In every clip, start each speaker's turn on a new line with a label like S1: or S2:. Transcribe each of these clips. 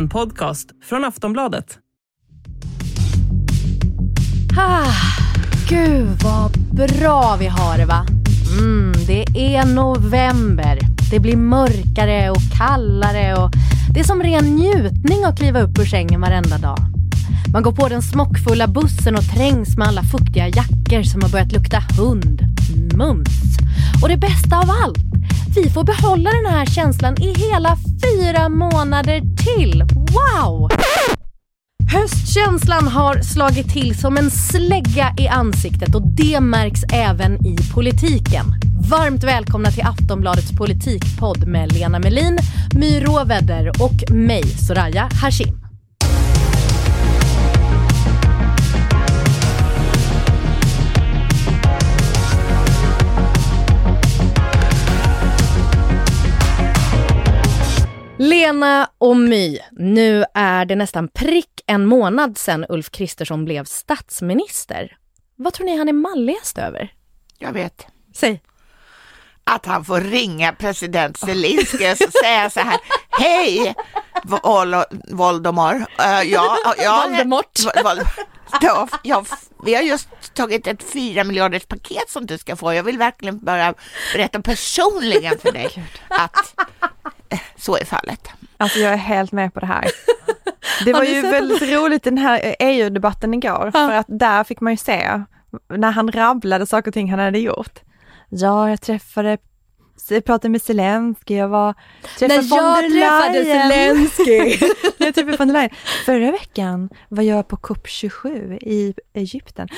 S1: En podcast från Aftonbladet.
S2: Ah, gud vad bra vi har det va? Mm, det är november. Det blir mörkare och kallare och det är som ren njutning att kliva upp ur sängen varenda dag. Man går på den smockfulla bussen och trängs med alla fuktiga jackor som har börjat lukta hund. Mums! Och det bästa av allt, vi får behålla den här känslan i hela fyra månader till. Wow! Höstkänslan har slagit till som en slägga i ansiktet och det märks även i politiken. Varmt välkomna till Aftonbladets politikpodd med Lena Melin, My Råväder och mig, Soraya Hashim. Lena och My, nu är det nästan prick en månad sedan Ulf Kristersson blev statsminister. Vad tror ni han är malligast över?
S3: Jag vet.
S2: Säg.
S3: Att han får ringa president Zelenskyj och säga så här, hej Vol Voldemort. Uh, ja, ja,
S2: Voldemort.
S3: Vol ja, ja, vi har just tagit ett fyra miljarders paket som du ska få. Jag vill verkligen bara berätta personligen för dig att så är fallet.
S4: Alltså jag är helt med på det här. Det var ju väldigt roligt den här EU-debatten igår, för att där fick man ju se när han rabblade saker och ting han hade gjort. Ja, jag träffade jag pratade med Zelensky, jag var
S2: träffade När jag träffade Zelensky.
S4: Jag träffade von der Leyen. Förra veckan var jag på COP27 i Egypten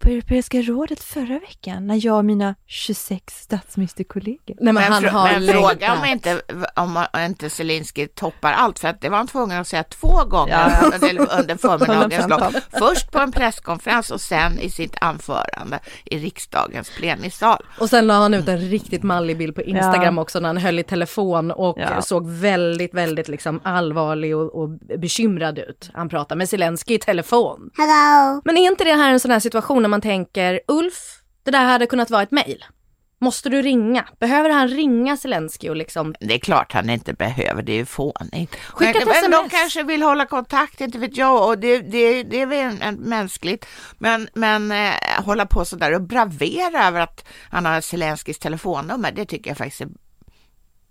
S4: på Europeiska rådet förra veckan när jag och mina 26 statsministerkollegor.
S3: Nej, men, men, han har men fråga om inte, om inte Zelenskyj toppar allt för att det var han tvungen att säga två gånger ja. under, under förmiddagens lopp. Först på en presskonferens och sen i sitt anförande i riksdagens plenisal.
S2: Och sen la han ut en riktigt mallig bild på Instagram ja. också när han höll i telefon och ja. såg väldigt, väldigt liksom allvarlig och, och bekymrad ut. Han pratade med Zelenskyj i telefon.
S3: Hello.
S2: Men är inte det här en sån här situation man tänker Ulf, det där hade kunnat vara ett mejl. Måste du ringa? Behöver han ringa Zelensky och liksom?
S3: Det är klart han inte behöver, det är ju fånigt. Skicka ett men de kanske vill hålla kontakt, inte vet jag, och det, det, det är väl mänskligt. Men, men eh, hålla på sådär och bravera över att han har Zelenskys telefonnummer, det tycker jag faktiskt är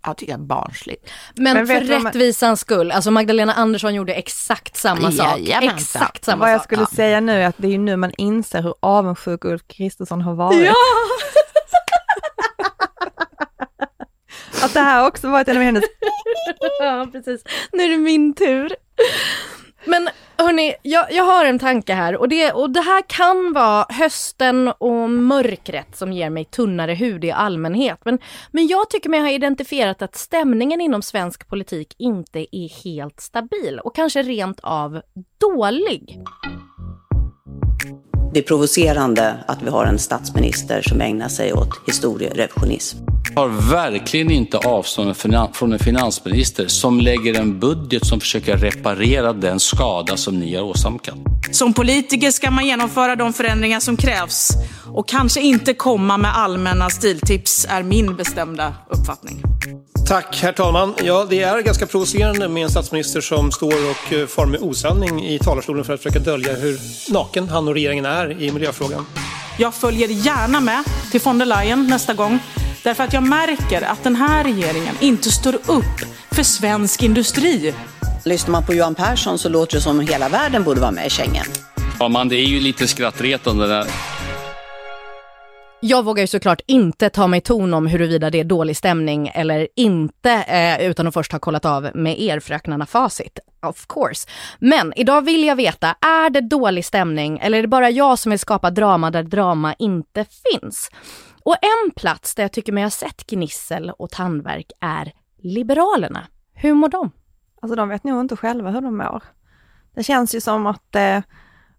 S3: jag tycker jag är barnsligt.
S2: Men, Men för rättvisans skull, alltså Magdalena Andersson gjorde exakt samma sak. Exakt samma
S4: Vad jag skulle ja. säga nu är att det är nu man inser hur avundsjuk Ulf Kristersson har varit.
S2: Ja!
S4: att det här också varit en av hennes...
S2: ja, precis. Nu är det min tur. Men hörni, jag, jag har en tanke här och det, och det här kan vara hösten och mörkret som ger mig tunnare hud i allmänhet. Men, men jag tycker mig ha identifierat att stämningen inom svensk politik inte är helt stabil och kanske rent av dålig.
S5: Det är provocerande att vi har en statsminister som ägnar sig åt historierevisionism.
S6: Jag har verkligen inte avstånd från en finansminister som lägger en budget som försöker reparera den skada som ni har åsamkat.
S7: Som politiker ska man genomföra de förändringar som krävs och kanske inte komma med allmänna stiltips är min bestämda uppfattning.
S8: Tack, herr talman. Ja, det är ganska provocerande med en statsminister som står och eh, far med osanning i talarstolen för att försöka dölja hur naken han och regeringen är i miljöfrågan.
S7: Jag följer gärna med till von der Leyen nästa gång därför att jag märker att den här regeringen inte står upp för svensk industri.
S5: Lyssnar man på Johan Persson så låter det som hela världen borde vara med i Schengen.
S6: Ja, man, det är ju lite skrattretande där.
S2: Jag vågar ju såklart inte ta mig ton om huruvida det är dålig stämning eller inte, eh, utan att först ha kollat av med er fröknarna Facit. Of course. Men idag vill jag veta, är det dålig stämning eller är det bara jag som vill skapa drama där drama inte finns? Och en plats där jag tycker mig ha sett gnissel och tandverk är Liberalerna. Hur mår de?
S4: Alltså de vet nog inte själva hur de mår. Det känns ju som att eh,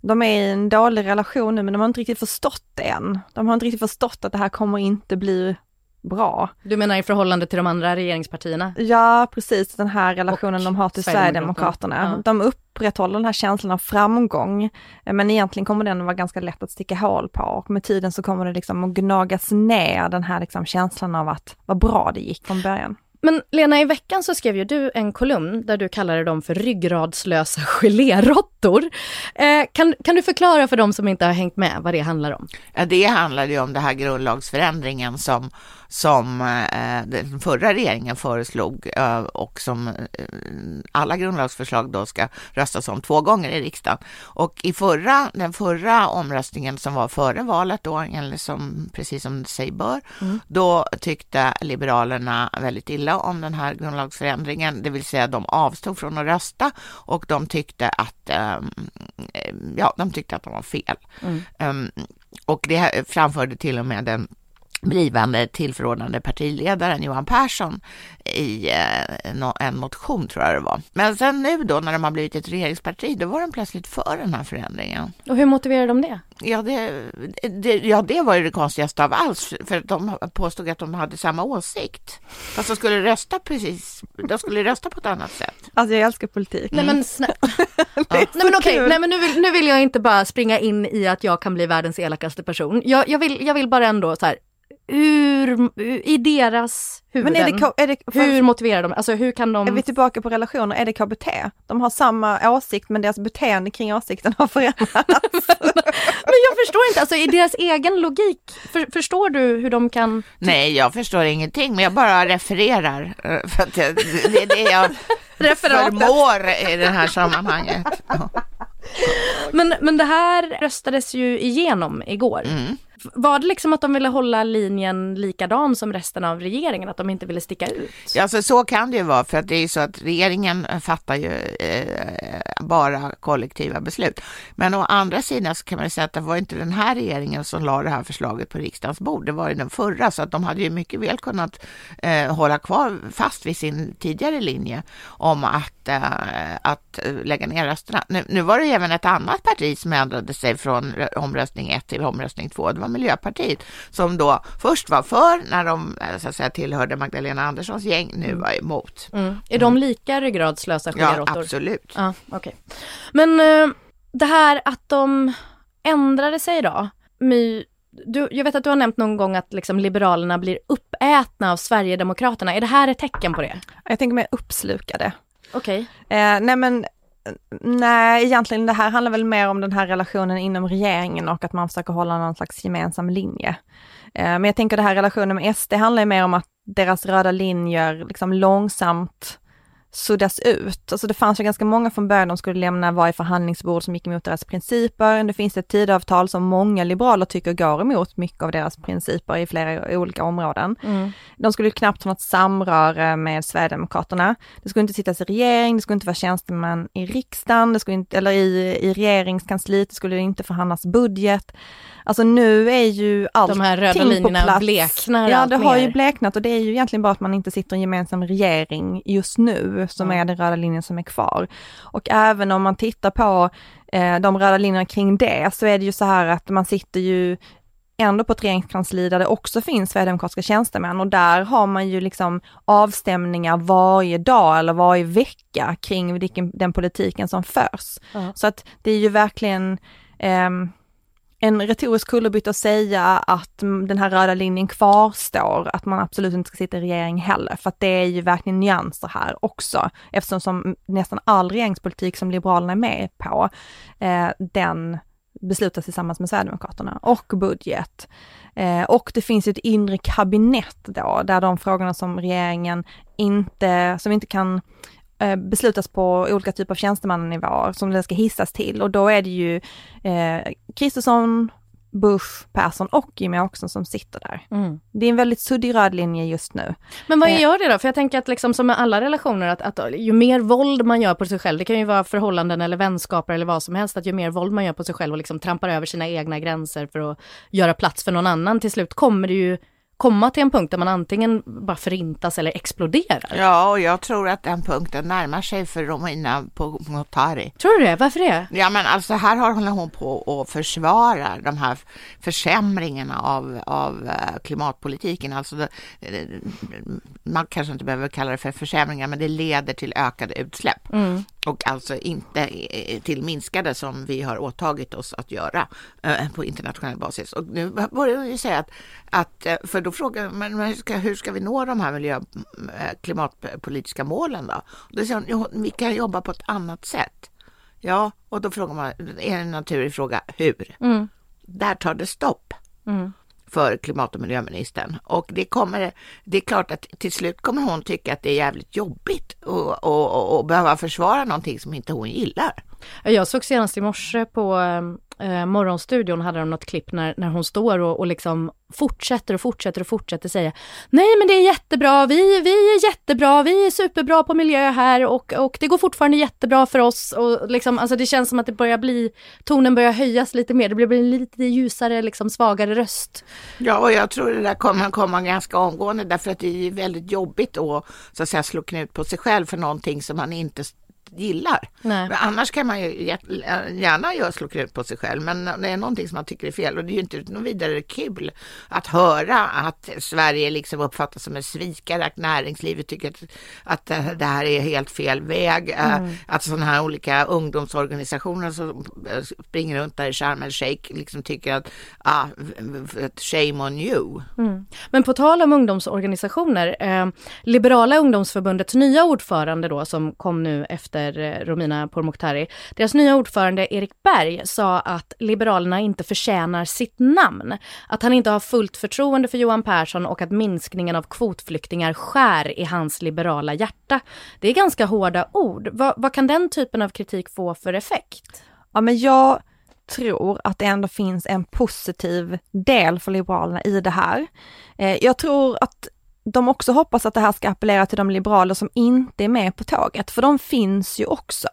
S4: de är i en dålig relation nu men de har inte riktigt förstått det än. De har inte riktigt förstått att det här kommer inte bli bra.
S2: Du menar i förhållande till de andra regeringspartierna?
S4: Ja, precis den här relationen och de har till Sverigedemokraterna. Ja. De upprätthåller den här känslan av framgång, men egentligen kommer den vara ganska lätt att sticka hål på och med tiden så kommer det liksom att gnagas ner den här liksom känslan av att vad bra det gick från början.
S2: Men Lena, i veckan så skrev ju du en kolumn där du kallade dem för ryggradslösa gelérottor. Eh, kan, kan du förklara för dem som inte har hängt med vad det handlar om?
S3: Ja, det handlar ju om den här grundlagsförändringen som som eh, den förra regeringen föreslog eh, och som eh, alla grundlagsförslag då ska röstas om två gånger i riksdagen. Och i förra, den förra omröstningen som var före valet då, eller som, precis som sig bör, mm. då tyckte Liberalerna väldigt illa om den här grundlagsförändringen, det vill säga de avstod från att rösta och de tyckte att, ehm, ja, de tyckte att de var fel. Mm. Um, och det framförde till och med den blivande tillförordnade partiledaren Johan Persson i eh, en motion tror jag det var. Men sen nu då när de har blivit ett regeringsparti, då var de plötsligt för den här förändringen.
S2: Och hur motiverar de det?
S3: Ja, det, det, ja, det var ju det konstigaste av allt, för att de påstod att de hade samma åsikt. Fast de skulle rösta precis, de skulle rösta på ett annat sätt.
S4: Alltså jag älskar politik.
S2: Nej men, mm. ja. Nej, men okej, nej men nu vill, nu vill jag inte bara springa in i att jag kan bli världens elakaste person. Jag, jag, vill, jag vill bara ändå så här, hur, i deras huvuden, Men är det, är det, hur motiverar de, alltså hur kan de...
S4: Är vi tillbaka på relationer, är det KBT? De har samma åsikt men deras beteende kring åsikten har förändrats.
S2: men jag förstår inte, alltså i deras egen logik, för, förstår du hur de kan...
S3: Nej, jag förstår ingenting, men jag bara refererar. Eh, för att det, det är det jag förmår i det här sammanhanget.
S2: men, men det här röstades ju igenom igår. Mm. Var det liksom att de ville hålla linjen likadan som resten av regeringen, att de inte ville sticka ut?
S3: Ja, alltså, så kan det ju vara, för att det är ju så att regeringen fattar ju eh, bara kollektiva beslut. Men å andra sidan så kan man ju säga att det var inte den här regeringen som la det här förslaget på riksdagens bord, det var ju den förra, så att de hade ju mycket väl kunnat eh, hålla kvar fast vid sin tidigare linje om att, eh, att eh, lägga ner rösterna. Nu, nu var det ju även ett annat parti som ändrade sig från omröstning 1 till omröstning 2. Det var Miljöpartiet som då först var för när de eh, så att säga, tillhörde Magdalena Anderssons gäng, nu var emot.
S2: Mm. Är de lika ryggradslösa
S3: Ja, absolut.
S2: Ja, okay. Men uh, det här att de ändrade sig då? My, du, jag vet att du har nämnt någon gång att liksom Liberalerna blir uppätna av Sverigedemokraterna. Är det här ett tecken på det?
S4: Jag tänker mer uppslukade.
S2: Okej.
S4: Okay. Eh, nej men Nej, egentligen det här handlar väl mer om den här relationen inom regeringen och att man försöker hålla någon slags gemensam linje. Eh, men jag tänker det här relationen med SD handlar mer om att deras röda linjer liksom långsamt suddas ut. Alltså det fanns ju ganska många från början de skulle lämna varje förhandlingsbord som gick emot deras principer. Det finns ett tidavtal som många liberaler tycker går emot mycket av deras principer i flera olika områden. Mm. De skulle knappt ha något samröre med Sverigedemokraterna. Det skulle inte sittas i regering, det skulle inte vara tjänstemän i riksdagen, det skulle inte, eller i, i regeringskansliet, det skulle inte förhandlas budget. Alltså nu är ju allting
S2: De här röda linjerna bleknar
S4: Ja, det har ju bleknat och det är ju egentligen bara att man inte sitter i en gemensam regering just nu som mm. är den röda linjen som är kvar. Och även om man tittar på eh, de röda linjerna kring det så är det ju så här att man sitter ju ändå på ett regeringskansli där det också finns sverigedemokratiska tjänstemän och där har man ju liksom avstämningar varje dag eller varje vecka kring vilken, den politiken som förs. Mm. Så att det är ju verkligen eh, en retorisk kullerbytta att säga att den här röda linjen kvarstår, att man absolut inte ska sitta i regering heller, för att det är ju verkligen nyanser här också, eftersom som nästan all regeringspolitik som Liberalerna är med på, eh, den beslutas tillsammans med Sverigedemokraterna och budget. Eh, och det finns ett inre kabinett då, där de frågorna som regeringen inte, som inte kan beslutas på olika typer av tjänstemannanivåer som den ska hissas till och då är det ju eh, Kristersson, Bush, Persson och Jimmie Åkesson som sitter där. Mm. Det är en väldigt suddig röd linje just nu.
S2: Men vad eh. gör det då? För jag tänker att liksom som med alla relationer att, att ju mer våld man gör på sig själv, det kan ju vara förhållanden eller vänskaper eller vad som helst, att ju mer våld man gör på sig själv och liksom trampar över sina egna gränser för att göra plats för någon annan, till slut kommer det ju komma till en punkt där man antingen bara förintas eller exploderar.
S3: Ja, och jag tror att den punkten närmar sig för Romina Pourmokhtari.
S2: Tror du det? Varför det?
S3: Ja, men alltså här håller hon på att försvara de här försämringarna av, av eh, klimatpolitiken. Alltså det, man kanske inte behöver kalla det för försämringar, men det leder till ökade utsläpp. Mm. Och alltså inte till minskade som vi har åtagit oss att göra eh, på internationell basis. Och nu börjar hon ju säga att, att eh, för då då frågar man hur ska, hur ska vi nå de här miljö, eh, klimatpolitiska målen då? Då säger hon, vi kan jobba på ett annat sätt. Ja, och då frågar man, är en naturlig fråga, hur? Mm. Där tar det stopp. Mm för klimat och miljöministern. Och det, kommer, det är klart att till slut kommer hon tycka att det är jävligt jobbigt att behöva försvara någonting som inte hon gillar.
S2: Jag såg senast i morse på eh, Morgonstudion hade de något klipp när, när hon står och, och liksom fortsätter och fortsätter och fortsätter säga Nej men det är jättebra, vi, vi är jättebra, vi är superbra på miljö här och, och det går fortfarande jättebra för oss. Och liksom, alltså det känns som att det börjar bli, tonen börjar höjas lite mer, det blir en lite ljusare, liksom svagare röst.
S3: Ja och jag tror det där kommer komma ganska omgående därför att det är väldigt jobbigt att så att säga slå knut på sig själv för någonting som man inte gillar. Men annars kan man ju gärna göra slå knut på sig själv, men det är någonting som man tycker är fel och det är ju inte något vidare kul att höra att Sverige liksom uppfattas som en svikare, att näringslivet tycker att, att det här är helt fel väg, eh, mm. att sådana här olika ungdomsorganisationer som eh, springer runt där i Sharm el Sheikh liksom tycker att ah, shame on you. Mm.
S2: Men på tal om ungdomsorganisationer, eh, Liberala ungdomsförbundets nya ordförande då som kom nu efter efter eh, Romina Pourmokhtari. Deras nya ordförande Erik Berg sa att Liberalerna inte förtjänar sitt namn. Att han inte har fullt förtroende för Johan Persson och att minskningen av kvotflyktingar skär i hans liberala hjärta. Det är ganska hårda ord. Va, vad kan den typen av kritik få för effekt?
S4: Ja men jag tror att det ändå finns en positiv del för Liberalerna i det här. Eh, jag tror att de också hoppas att det här ska appellera till de liberaler som inte är med på tåget, för de finns ju också.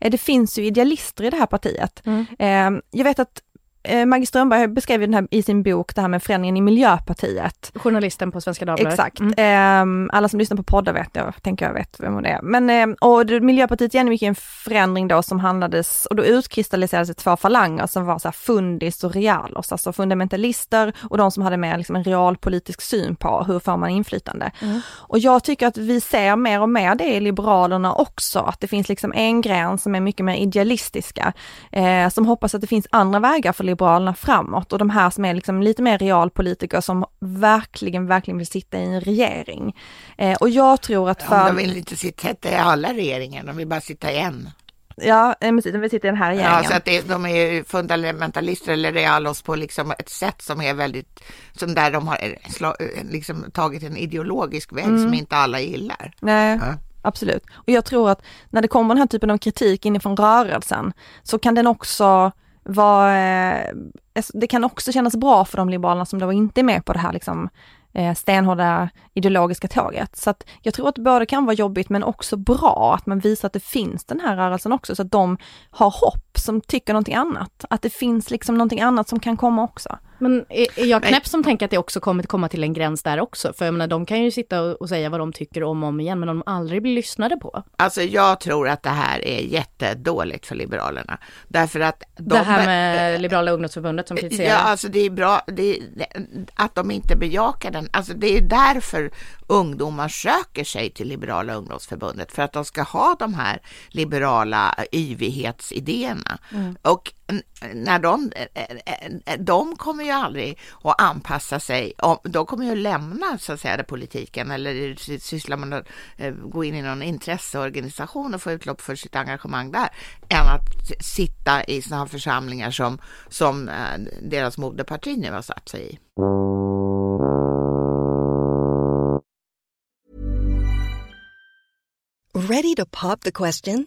S4: Eh, det finns ju idealister i det här partiet. Mm. Eh, jag vet att eh, Maggie Strömberg beskrev den här i sin bok det här med förändringen i Miljöpartiet.
S2: Journalisten på Svenska Dagbladet.
S4: Exakt. Mm. Eh, alla som lyssnar på poddar vet jag, tänker jag vet vem hon är. Men, eh, och Miljöpartiet genomgick en förändring då som handlades, och då utkristalliserades det två falanger som var så här fundis och realos, alltså fundamentalister och de som hade mer liksom en realpolitisk syn på hur får man inflytande. Mm. Och jag tycker att vi ser mer och mer det i Liberalerna också, att det finns liksom en gren som är mycket mer idealistiska, eh, som hoppas att det finns andra vägar för Liberalerna framåt och de här som är liksom lite mer realpolitiker som verkligen, verkligen vill sitta i en regering. Eh, och jag tror att
S3: för... Ja, de vill inte sitta i alla regeringar, de vill bara sitta i en.
S4: Ja, de vill sitta i den här regeringen.
S3: Ja, så att det, de är fundamentalister eller realos på liksom ett sätt som är väldigt, som där de har liksom tagit en ideologisk väg mm. som inte alla gillar.
S4: Nej. Ja. Absolut. Och jag tror att när det kommer den här typen av kritik inifrån rörelsen så kan den också var, eh, alltså, det kan också kännas bra för de liberalerna som då inte är med på det här liksom eh, stenhårda ideologiska tåget. Så att jag tror att det både kan vara jobbigt men också bra att man visar att det finns den här rörelsen också så att de har hopp som tycker någonting annat. Att det finns liksom någonting annat som kan komma också.
S2: Men är, är jag knäpp som tänker att det också kommer komma till en gräns där också? För jag menar, de kan ju sitta och, och, säga vad de tycker om och om igen, men de aldrig blir lyssnade på.
S3: Alltså jag tror att det här är jättedåligt för Liberalerna. Därför att de,
S2: Det här med Liberala ungdomsförbundet som kritiserar?
S3: Ja, alltså det är bra det är, att de inte bejakar den. Alltså det är därför ungdomar söker sig till Liberala ungdomsförbundet, för att de ska ha de här liberala yvighetsidéerna. Mm. Och när de, de kommer ju aldrig att anpassa sig, de kommer ju att lämna så att säga politiken eller syssla med att eh, gå in i någon intresseorganisation och få utlopp för sitt engagemang där, än att sitta i sådana församlingar som, som eh, deras moderparti nu har satt sig i.
S9: Ready to pop the question?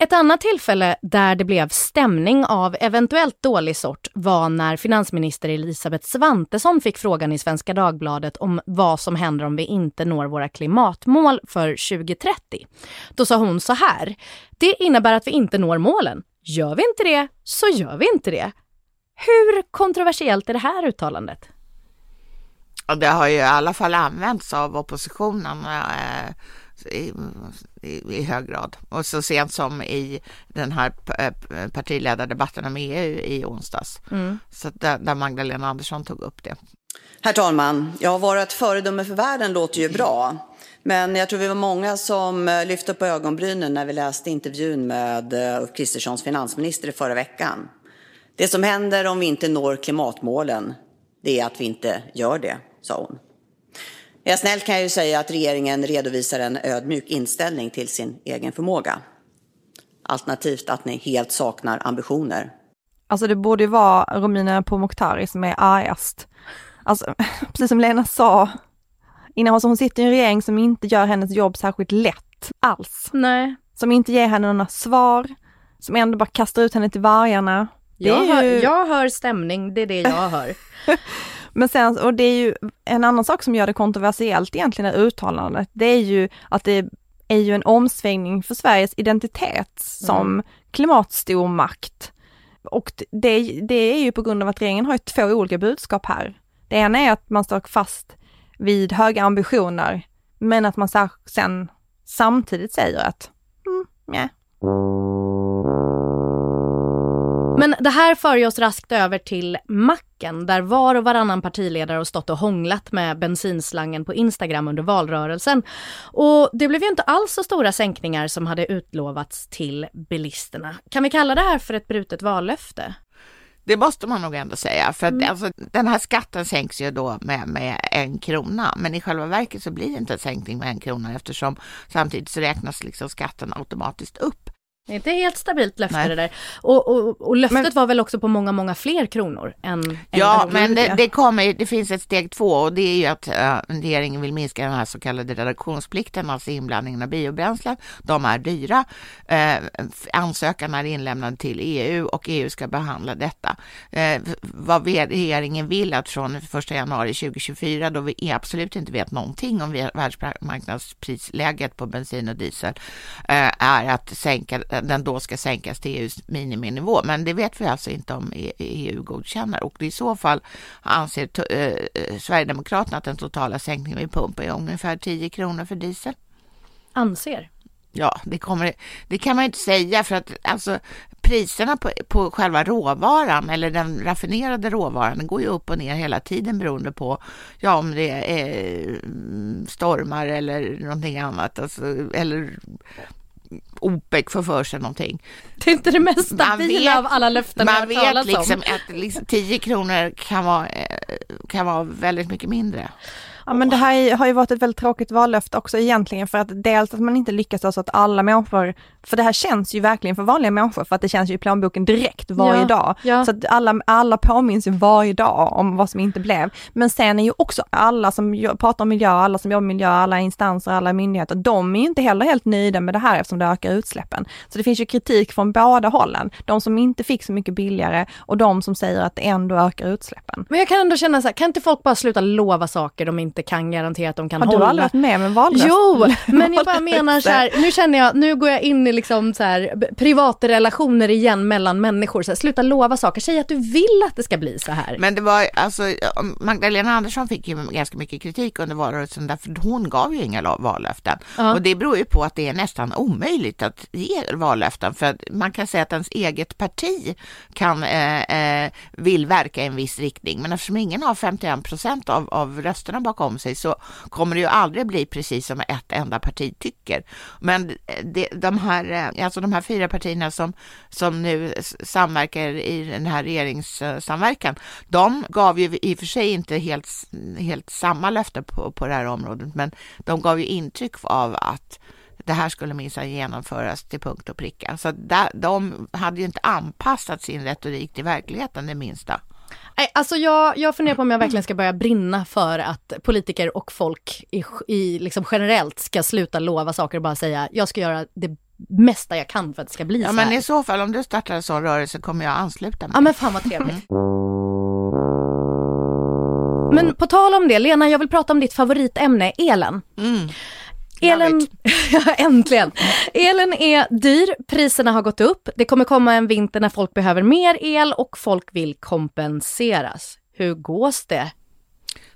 S2: Ett annat tillfälle där det blev stämning av eventuellt dålig sort var när finansminister Elisabeth Svantesson fick frågan i Svenska Dagbladet om vad som händer om vi inte når våra klimatmål för 2030. Då sa hon så här. Det innebär att vi inte når målen. Gör vi inte det, så gör vi inte det. Hur kontroversiellt är det här uttalandet?
S3: Det har ju i alla fall använts av oppositionen eh, i, i, i, hög grad. Och så sent som i den här eh, partiledardebatten om EU i onsdags. Mm. Så där, där Magdalena Andersson tog upp det.
S5: Herr talman! Jag har varit ett föredöme för världen låter ju bra. Men jag tror vi var många som eh, lyfte på ögonbrynen när vi läste intervjun med eh, Ulf Kristerssons finansminister i förra veckan. Det som händer om vi inte når klimatmålen, det är att vi inte gör det, sa hon. Jag snällt kan jag ju säga att regeringen redovisar en ödmjuk inställning till sin egen förmåga. Alternativt att ni helt saknar ambitioner.
S4: Alltså det borde ju vara Romina Pourmokhtari som är argast. Alltså, precis som Lena sa innan, alltså hon sitter i en regering som inte gör hennes jobb särskilt lätt alls.
S2: Nej.
S4: Som inte ger henne några svar, som ändå bara kastar ut henne till vargarna.
S2: Jag, ju... hör, jag hör stämning, det är det jag hör.
S4: Men sen, och det är ju en annan sak som gör det kontroversiellt egentligen, det uttalandet, det är ju att det är ju en omsvängning för Sveriges identitet som mm. klimatstormakt. Och det, det är ju på grund av att regeringen har två olika budskap här. Det ena är att man står fast vid höga ambitioner, men att man sen samtidigt säger att, mm, nej.
S2: Men det här för oss raskt över till macken där var och varannan partiledare har stått och hånglat med bensinslangen på Instagram under valrörelsen. Och det blev ju inte alls så stora sänkningar som hade utlovats till bilisterna. Kan vi kalla det här för ett brutet vallöfte?
S3: Det måste man nog ändå säga, för att mm. alltså, den här skatten sänks ju då med, med en krona, men i själva verket så blir det inte en sänkning med en krona eftersom samtidigt så räknas liksom skatten automatiskt upp.
S2: Det är inte helt stabilt löfte Nej. det där. Och, och, och löftet men, var väl också på många, många fler kronor än
S3: Ja, än men det, det, kommer, det finns ett steg två och det är ju att uh, regeringen vill minska den här så kallade reduktionsplikten, alltså inblandningen av biobränslen. De är dyra. Uh, ansökan är inlämnad till EU och EU ska behandla detta. Uh, vad regeringen vill att från 1 januari 2024, då vi absolut inte vet någonting om världsmarknadsprisläget på bensin och diesel, är att sänka den då ska sänkas till EUs miniminivå. Men det vet vi alltså inte om EU godkänner och i så fall anser eh, Sverigedemokraterna att den totala sänkningen vid pump är ungefär 10 kronor för diesel.
S2: Anser?
S3: Ja, det, kommer, det kan man inte säga för att alltså, priserna på, på själva råvaran eller den raffinerade råvaran går ju upp och ner hela tiden beroende på ja, om det är mm, stormar eller någonting annat. Alltså, eller OPEC får för sig någonting.
S2: Det är inte det mest stabila av alla löften
S3: Man vet liksom om. att liksom 10 kronor kan vara, eh, kan vara väldigt mycket mindre.
S4: Ja men det här har ju varit ett väldigt tråkigt vallöfte också egentligen för att dels att man inte lyckas så att alla människor, för det här känns ju verkligen för vanliga människor för att det känns ju i plånboken direkt varje ja, dag. Ja. Så att alla, alla påminns ju varje dag om vad som inte blev. Men sen är ju också alla som pratar om miljö, alla som jobbar med miljö, alla instanser, alla myndigheter, de är ju inte heller helt nöjda med det här eftersom det ökar utsläppen. Så det finns ju kritik från båda hållen. De som inte fick så mycket billigare och de som säger att det ändå ökar utsläppen.
S2: Men jag kan ändå känna så här, kan inte folk bara sluta lova saker de inte inte kan garantera att de kan
S4: Har
S2: hålla.
S4: Har du aldrig varit med om en valrörelse?
S2: Jo, men jag bara menar så här, nu känner jag, nu går jag in i liksom så här privata relationer igen mellan människor. Så här, sluta lova saker, säg att du vill att det ska bli så här.
S3: Men det var alltså, Magdalena Andersson fick ju ganska mycket kritik under valrörelsen därför hon gav ju inga vallöften. Ja. Och det beror ju på att det är nästan omöjligt att ge vallöften för att man kan säga att ens eget parti kan, eh, eh, vill verka i en viss riktning men eftersom ingen har 51 procent av, av rösterna rösterna om sig så kommer det ju aldrig bli precis som ett enda parti tycker. Men det, de, här, eh, alltså de här fyra partierna som, som nu samverkar i den här regeringssamverkan, de gav ju i och för sig inte helt, helt samma löfte på, på det här området, men de gav ju intryck av att det här skulle minsann genomföras till punkt och pricka. Så där, de hade ju inte anpassat sin retorik till verkligheten det minsta.
S2: Nej, alltså jag, jag funderar på om jag verkligen ska börja brinna för att politiker och folk i, i liksom generellt ska sluta lova saker och bara säga jag ska göra det mesta jag kan för att det ska bli
S3: ja,
S2: så
S3: här.
S2: men
S3: i så fall om du startar en sån rörelse kommer jag ansluta mig.
S2: Ja men fan vad trevligt. Men på tal om det, Lena, jag vill prata om ditt favoritämne, elen.
S3: Mm.
S2: Elen, äntligen! Elen är dyr, priserna har gått upp. Det kommer komma en vinter när folk behöver mer el och folk vill kompenseras. Hur gås det?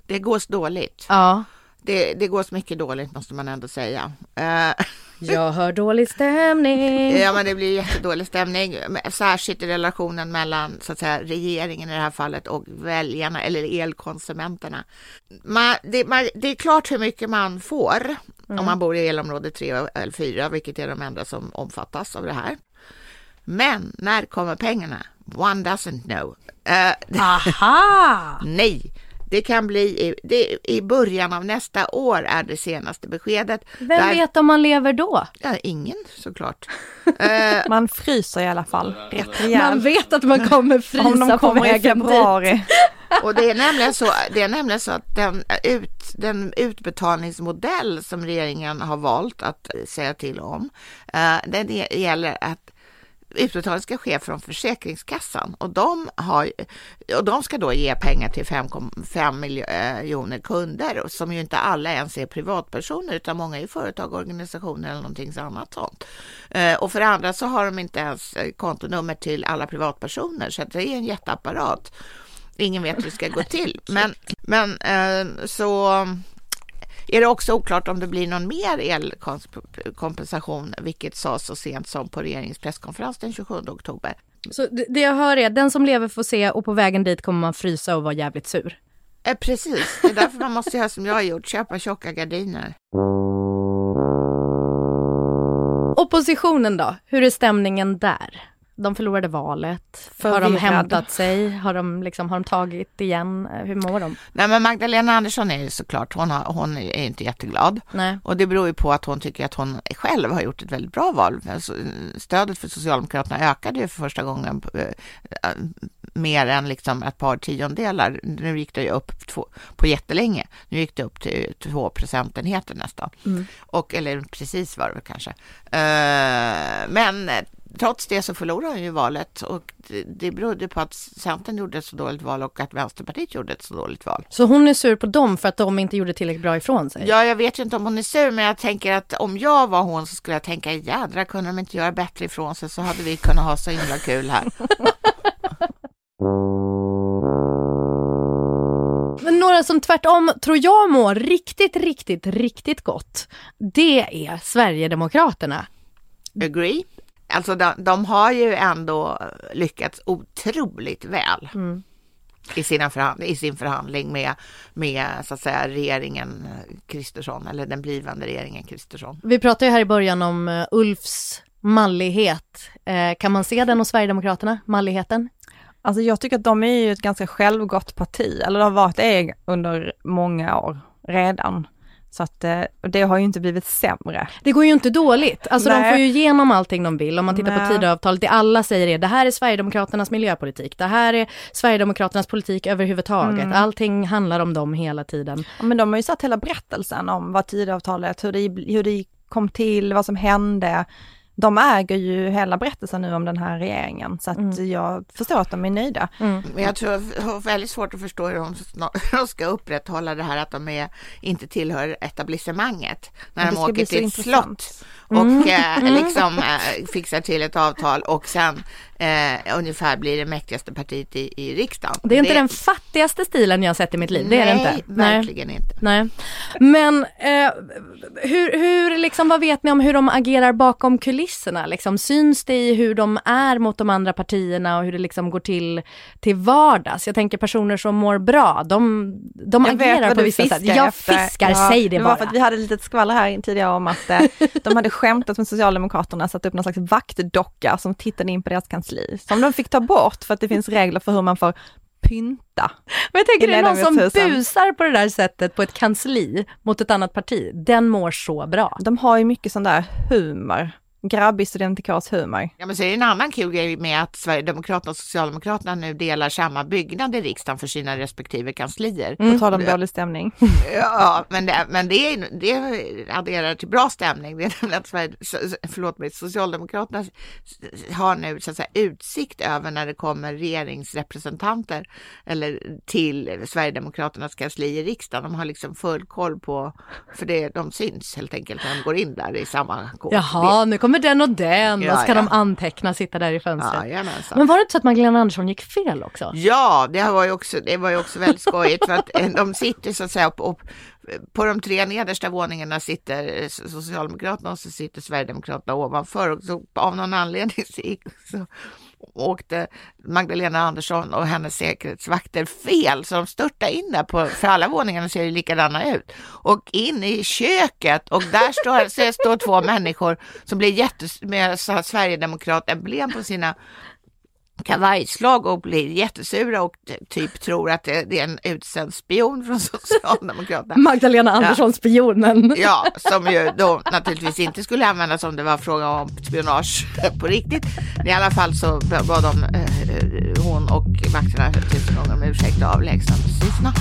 S3: Det går så dåligt.
S2: Ja.
S3: Det, det går så mycket dåligt måste man ändå säga. Uh,
S2: jag hör dålig stämning.
S3: Ja, men det blir jättedålig stämning, särskilt i relationen mellan så att säga, regeringen i det här fallet och väljarna eller elkonsumenterna. Man, det, man, det är klart hur mycket man får mm. om man bor i elområde 3 eller 4, vilket är de enda som omfattas av det här. Men när kommer pengarna? One doesn't know.
S2: Uh, Aha!
S3: nej, det kan bli i, det, i början av nästa år är det senaste beskedet.
S2: Vem Där, vet om man lever då?
S3: Ja, ingen såklart.
S4: uh, man fryser i alla fall.
S2: Man vet att man kommer frysa om de kommer på vägen i februari. dit.
S3: Och det är nämligen så, det är nämligen så att den, ut, den utbetalningsmodell som regeringen har valt att säga till om, uh, den gäller att utbetalning ska ske från Försäkringskassan och de, har, och de ska då ge pengar till 5 miljoner kunder som ju inte alla ens är privatpersoner utan många är företag, organisationer eller någonting annat sånt. Eh, och för det andra så har de inte ens kontonummer till alla privatpersoner så det är en jätteapparat. Ingen vet hur det ska gå till. Men, men eh, så är det också oklart om det blir någon mer elkompensation, vilket sades så sent som på regeringens presskonferens den 27 oktober.
S2: Så det jag hör är, den som lever får se och på vägen dit kommer man frysa och vara jävligt sur?
S3: Eh, precis, det är därför man måste göra som jag har gjort, köpa tjocka gardiner.
S2: Oppositionen då, hur är stämningen där? De förlorade valet. Förvirrad. Har de hämtat sig? Har de, liksom, har de tagit igen? Hur mår de?
S3: Nej, men Magdalena Andersson är ju såklart, hon, har, hon är inte jätteglad.
S2: Nej.
S3: Och det beror ju på att hon tycker att hon själv har gjort ett väldigt bra val. Alltså, stödet för Socialdemokraterna ökade ju för första gången äh, mer än liksom ett par tiondelar. Nu gick det ju upp två, på jättelänge. Nu gick det upp till två procentenheter nästan. Mm. Och, eller precis var det kanske. Uh, men trots det så förlorade hon ju valet och det berodde på att Centern gjorde ett så dåligt val och att Vänsterpartiet gjorde ett så dåligt val.
S2: Så hon är sur på dem för att de inte gjorde tillräckligt bra ifrån sig?
S3: Ja, jag vet ju inte om hon är sur, men jag tänker att om jag var hon så skulle jag tänka jädra, kunde de inte göra bättre ifrån sig så hade vi kunnat ha så himla kul här.
S2: Men några som tvärtom tror jag mår riktigt, riktigt, riktigt gott. Det är Sverigedemokraterna.
S3: Agree. Alltså de, de har ju ändå lyckats otroligt väl. Mm. I, sina förhand, i sin förhandling med, med så att säga regeringen Kristersson eller den blivande regeringen Kristersson.
S2: Vi pratade ju här i början om uh, Ulfs mallighet. Eh, kan man se den hos Sverigedemokraterna, malligheten?
S4: Alltså jag tycker att de är ju ett ganska självgott parti, eller de har varit det under många år redan. Så att eh, det har ju inte blivit sämre.
S2: Det går ju inte dåligt. Alltså Nej. de får ju igenom allting de vill. Om man tittar Nej. på Tidöavtalet, det alla säger är det här är Sverigedemokraternas miljöpolitik. Det här är Sverigedemokraternas politik överhuvudtaget. Mm. Allting handlar om dem hela tiden.
S4: Ja, men de har ju satt hela berättelsen om vad Tidöavtalet, hur det, hur det kom till, vad som hände de äger ju hela berättelsen nu om den här regeringen så att mm. jag förstår att de är nöjda.
S3: Mm. Men jag tror jag har väldigt svårt att förstå hur de ska upprätthålla det här att de är, inte tillhör etablissemanget när de åker till ett slott och mm. eh, mm. liksom eh, fixar till ett avtal och sen eh, ungefär blir det mäktigaste partiet i, i riksdagen.
S2: Det är inte det... den fattigaste stilen jag sett i mitt liv, det är det inte.
S3: Nej, verkligen inte.
S2: Nej. Men eh, hur, hur liksom, vad vet ni om hur de agerar bakom kulisserna? Liksom, syns det i hur de är mot de andra partierna och hur det liksom går till till vardags? Jag tänker personer som mår bra, de, de agerar på vissa sätt. Jag efter. fiskar, ja, säg det,
S4: det
S2: bara.
S4: var för att vi hade lite skvaller här tidigare om att eh, de hade skämtat med Socialdemokraterna, satt upp någon slags vaktdocka som tittade in på deras kansli, som de fick ta bort för att det finns regler för hur man får pynta.
S2: Men jag tänker det är någon som busar på det där sättet på ett kansli mot ett annat parti, den mår så bra.
S4: De har ju mycket sån där humor grabbig studentikars humor.
S3: Ja, men så är det en annan kul grej med att Sverigedemokraterna och Socialdemokraterna nu delar samma byggnad i riksdagen för sina respektive kanslier.
S4: Mm. På tal om dålig stämning.
S3: Ja, men det, men det, är, det adderar till bra stämning. Det är nämligen att Sverige, förlåt mig, Socialdemokraterna har nu så att säga, utsikt över när det kommer regeringsrepresentanter eller till Sverigedemokraternas kansli i riksdagen. De har liksom full koll på, för det, de syns helt enkelt när de går in där i samma
S2: kod. Jaha, nu kommer med den och den ja, och ska ja. de anteckna, sitta där i fönstret.
S3: Ja,
S2: Men var det inte så att Magdalena Andersson gick fel också?
S3: Ja, det var ju också, det var ju också väldigt skojigt för att eh, de sitter så att säga upp på de tre nedersta våningarna sitter Socialdemokraterna och så sitter Sverigedemokraterna ovanför och så av någon anledning så, gick, så åkte Magdalena Andersson och hennes säkerhetsvakter fel, så de störtade in där på, för alla våningarna ser ju likadana ut, och in i köket och där står, så står två människor som blir jättes, med Sverigedemokrat-emblem på sina kavajslag och blir jättesura och typ tror att det, är en utsänd spion från Socialdemokraterna.
S2: Magdalena Andersson, ja. spionen.
S3: Ja, som ju då naturligtvis inte skulle användas om det var fråga om spionage på riktigt. I alla fall så var de, eh, hon och vakterna tusen gånger om ursäkt och avlägsnade sig snabbt.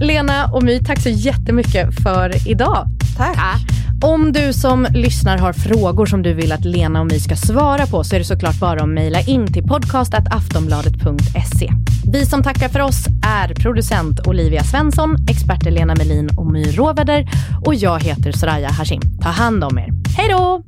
S2: Lena och My, tack så jättemycket för idag.
S3: Tack. tack.
S2: Om du som lyssnar har frågor som du vill att Lena och My ska svara på så är det såklart bara att mejla in till podcast.aftonbladet.se. Vi som tackar för oss är producent Olivia Svensson, experter Lena Melin och My Råväder och jag heter Soraya Hashim. Ta hand om er. Hej då!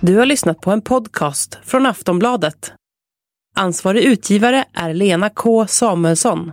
S1: Du har lyssnat på en podcast från Aftonbladet. Ansvarig utgivare är Lena K Samuelsson.